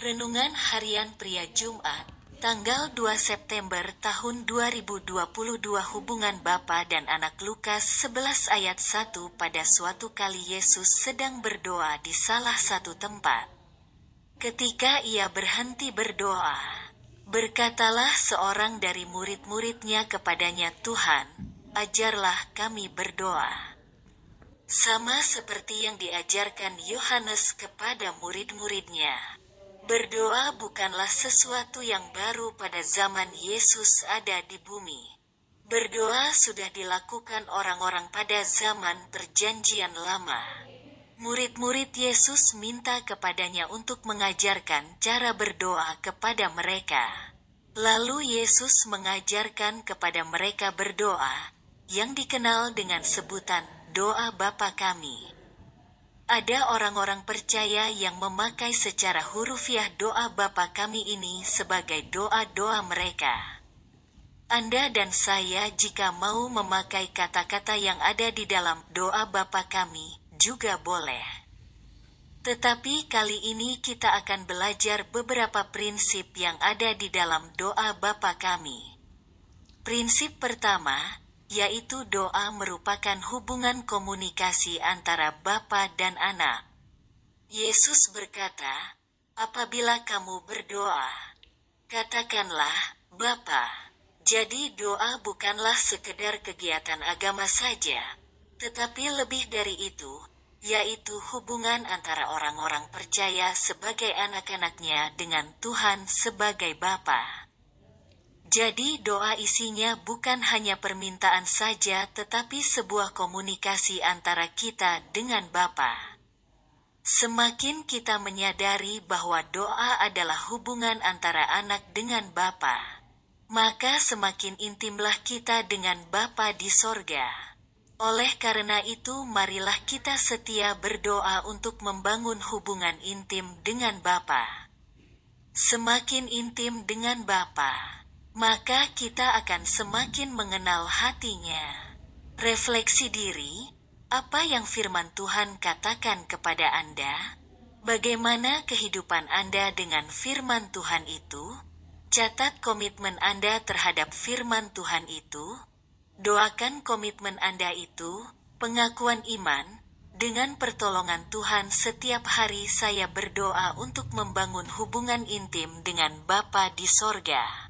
Renungan Harian Pria Jumat, tanggal 2 September tahun 2022 Hubungan Bapa dan Anak Lukas 11 ayat 1 Pada suatu kali Yesus sedang berdoa di salah satu tempat. Ketika ia berhenti berdoa, berkatalah seorang dari murid-muridnya kepadanya Tuhan, ajarlah kami berdoa. Sama seperti yang diajarkan Yohanes kepada murid-muridnya. Berdoa bukanlah sesuatu yang baru pada zaman Yesus ada di bumi. Berdoa sudah dilakukan orang-orang pada zaman Perjanjian Lama. Murid-murid Yesus minta kepadanya untuk mengajarkan cara berdoa kepada mereka. Lalu Yesus mengajarkan kepada mereka berdoa, yang dikenal dengan sebutan doa Bapa Kami. Ada orang-orang percaya yang memakai secara hurufiah doa Bapa kami ini sebagai doa-doa mereka. Anda dan saya jika mau memakai kata-kata yang ada di dalam doa Bapa kami, juga boleh. Tetapi kali ini kita akan belajar beberapa prinsip yang ada di dalam doa Bapa kami. Prinsip pertama, yaitu doa merupakan hubungan komunikasi antara bapa dan anak. Yesus berkata, "Apabila kamu berdoa, katakanlah, Bapa." Jadi doa bukanlah sekedar kegiatan agama saja, tetapi lebih dari itu, yaitu hubungan antara orang-orang percaya sebagai anak-anaknya dengan Tuhan sebagai Bapa. Jadi doa isinya bukan hanya permintaan saja tetapi sebuah komunikasi antara kita dengan Bapa. Semakin kita menyadari bahwa doa adalah hubungan antara anak dengan Bapa, maka semakin intimlah kita dengan Bapa di sorga. Oleh karena itu marilah kita setia berdoa untuk membangun hubungan intim dengan Bapa. Semakin intim dengan Bapa, maka kita akan semakin mengenal hatinya. Refleksi diri, apa yang firman Tuhan katakan kepada Anda? Bagaimana kehidupan Anda dengan firman Tuhan itu? Catat komitmen Anda terhadap firman Tuhan itu. Doakan komitmen Anda itu, pengakuan iman, dengan pertolongan Tuhan setiap hari saya berdoa untuk membangun hubungan intim dengan Bapa di sorga.